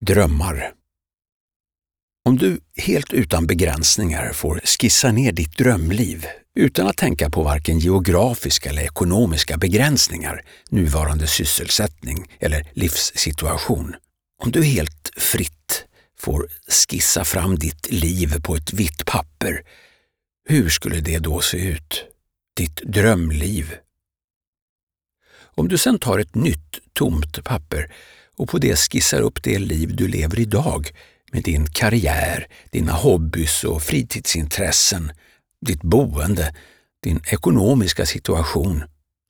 Drömmar Om du helt utan begränsningar får skissa ner ditt drömliv utan att tänka på varken geografiska eller ekonomiska begränsningar, nuvarande sysselsättning eller livssituation. Om du helt fritt får skissa fram ditt liv på ett vitt papper, hur skulle det då se ut? Ditt drömliv. Om du sedan tar ett nytt tomt papper och på det skissar upp det liv du lever idag med din karriär, dina hobbys och fritidsintressen, ditt boende, din ekonomiska situation,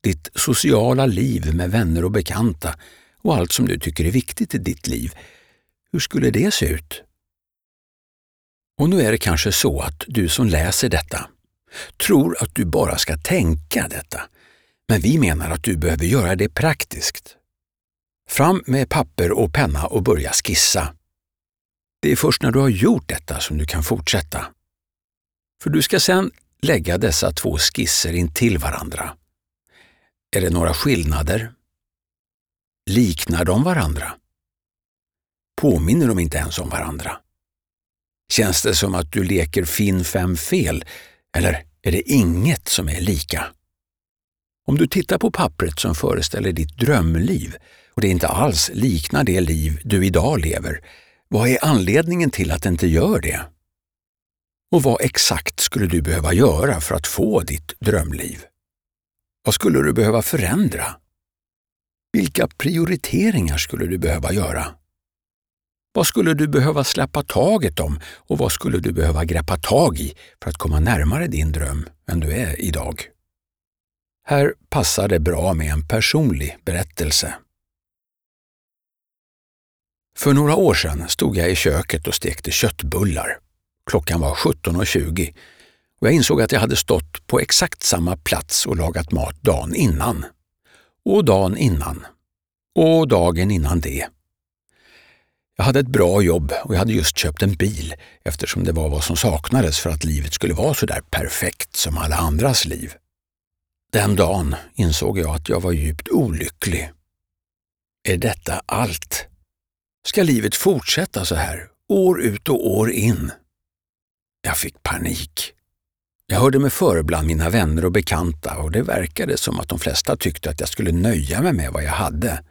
ditt sociala liv med vänner och bekanta och allt som du tycker är viktigt i ditt liv. Hur skulle det se ut? Och nu är det kanske så att du som läser detta tror att du bara ska tänka detta, men vi menar att du behöver göra det praktiskt. Fram med papper och penna och börja skissa. Det är först när du har gjort detta som du kan fortsätta. För du ska sedan lägga dessa två skisser in till varandra. Är det några skillnader? Liknar de varandra? Påminner de inte ens om varandra? Känns det som att du leker finn fem fel eller är det inget som är lika? Om du tittar på pappret som föreställer ditt drömliv och det inte alls liknar det liv du idag lever, vad är anledningen till att det inte gör det? Och vad exakt skulle du behöva göra för att få ditt drömliv? Vad skulle du behöva förändra? Vilka prioriteringar skulle du behöva göra? Vad skulle du behöva släppa taget om och vad skulle du behöva greppa tag i för att komma närmare din dröm än du är idag? Här passar det bra med en personlig berättelse. För några år sedan stod jag i köket och stekte köttbullar. Klockan var 17.20 och jag insåg att jag hade stått på exakt samma plats och lagat mat dagen innan. Och dagen innan. Och dagen innan det. Jag hade ett bra jobb och jag hade just köpt en bil eftersom det var vad som saknades för att livet skulle vara så där perfekt som alla andras liv. Den dagen insåg jag att jag var djupt olycklig. Är detta allt? Ska livet fortsätta så här, år ut och år in? Jag fick panik. Jag hörde mig före bland mina vänner och bekanta och det verkade som att de flesta tyckte att jag skulle nöja mig med vad jag hade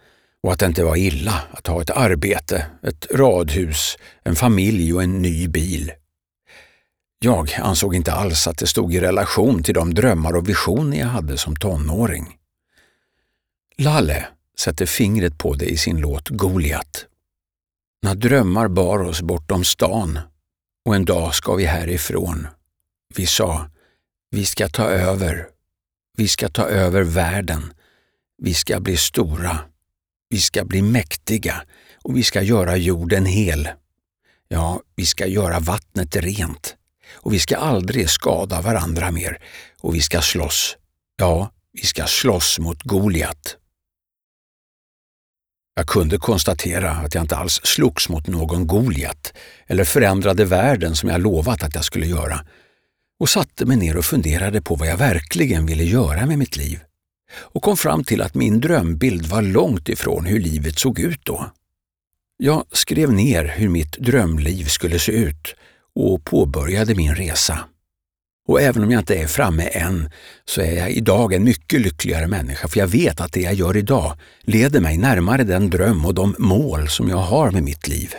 och att det inte var illa att ha ett arbete, ett radhus, en familj och en ny bil. Jag ansåg inte alls att det stod i relation till de drömmar och visioner jag hade som tonåring. Lalle sätter fingret på det i sin låt Goliat. När drömmar bar oss bortom stan och en dag ska vi härifrån. Vi sa, vi ska ta över. Vi ska ta över världen. Vi ska bli stora. Vi ska bli mäktiga och vi ska göra jorden hel. Ja, vi ska göra vattnet rent och vi ska aldrig skada varandra mer och vi ska slåss. Ja, vi ska slåss mot Goliat. Jag kunde konstatera att jag inte alls slogs mot någon Goliat eller förändrade världen som jag lovat att jag skulle göra och satte mig ner och funderade på vad jag verkligen ville göra med mitt liv och kom fram till att min drömbild var långt ifrån hur livet såg ut då. Jag skrev ner hur mitt drömliv skulle se ut och påbörjade min resa. Och även om jag inte är framme än så är jag idag en mycket lyckligare människa för jag vet att det jag gör idag leder mig närmare den dröm och de mål som jag har med mitt liv.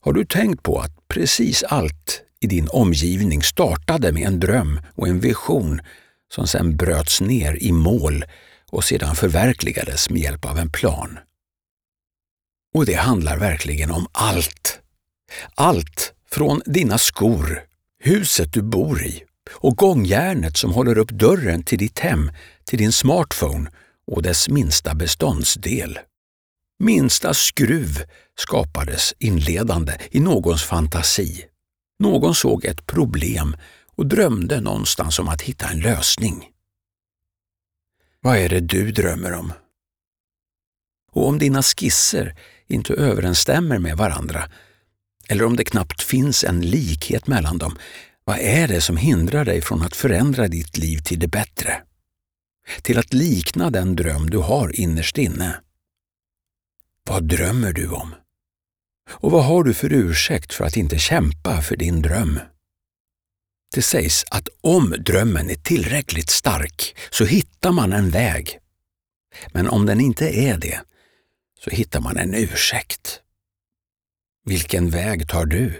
Har du tänkt på att precis allt i din omgivning startade med en dröm och en vision som sedan bröts ner i mål och sedan förverkligades med hjälp av en plan? Och det handlar verkligen om allt. Allt från dina skor, huset du bor i och gångjärnet som håller upp dörren till ditt hem, till din smartphone och dess minsta beståndsdel. Minsta skruv skapades inledande i någons fantasi. Någon såg ett problem och drömde någonstans om att hitta en lösning. Vad är det du drömmer om? Och om dina skisser inte överensstämmer med varandra, eller om det knappt finns en likhet mellan dem, vad är det som hindrar dig från att förändra ditt liv till det bättre? Till att likna den dröm du har innerst inne? Vad drömmer du om? Och vad har du för ursäkt för att inte kämpa för din dröm? Det sägs att om drömmen är tillräckligt stark så hittar man en väg. Men om den inte är det så hittar man en ursäkt. Vilken väg tar du?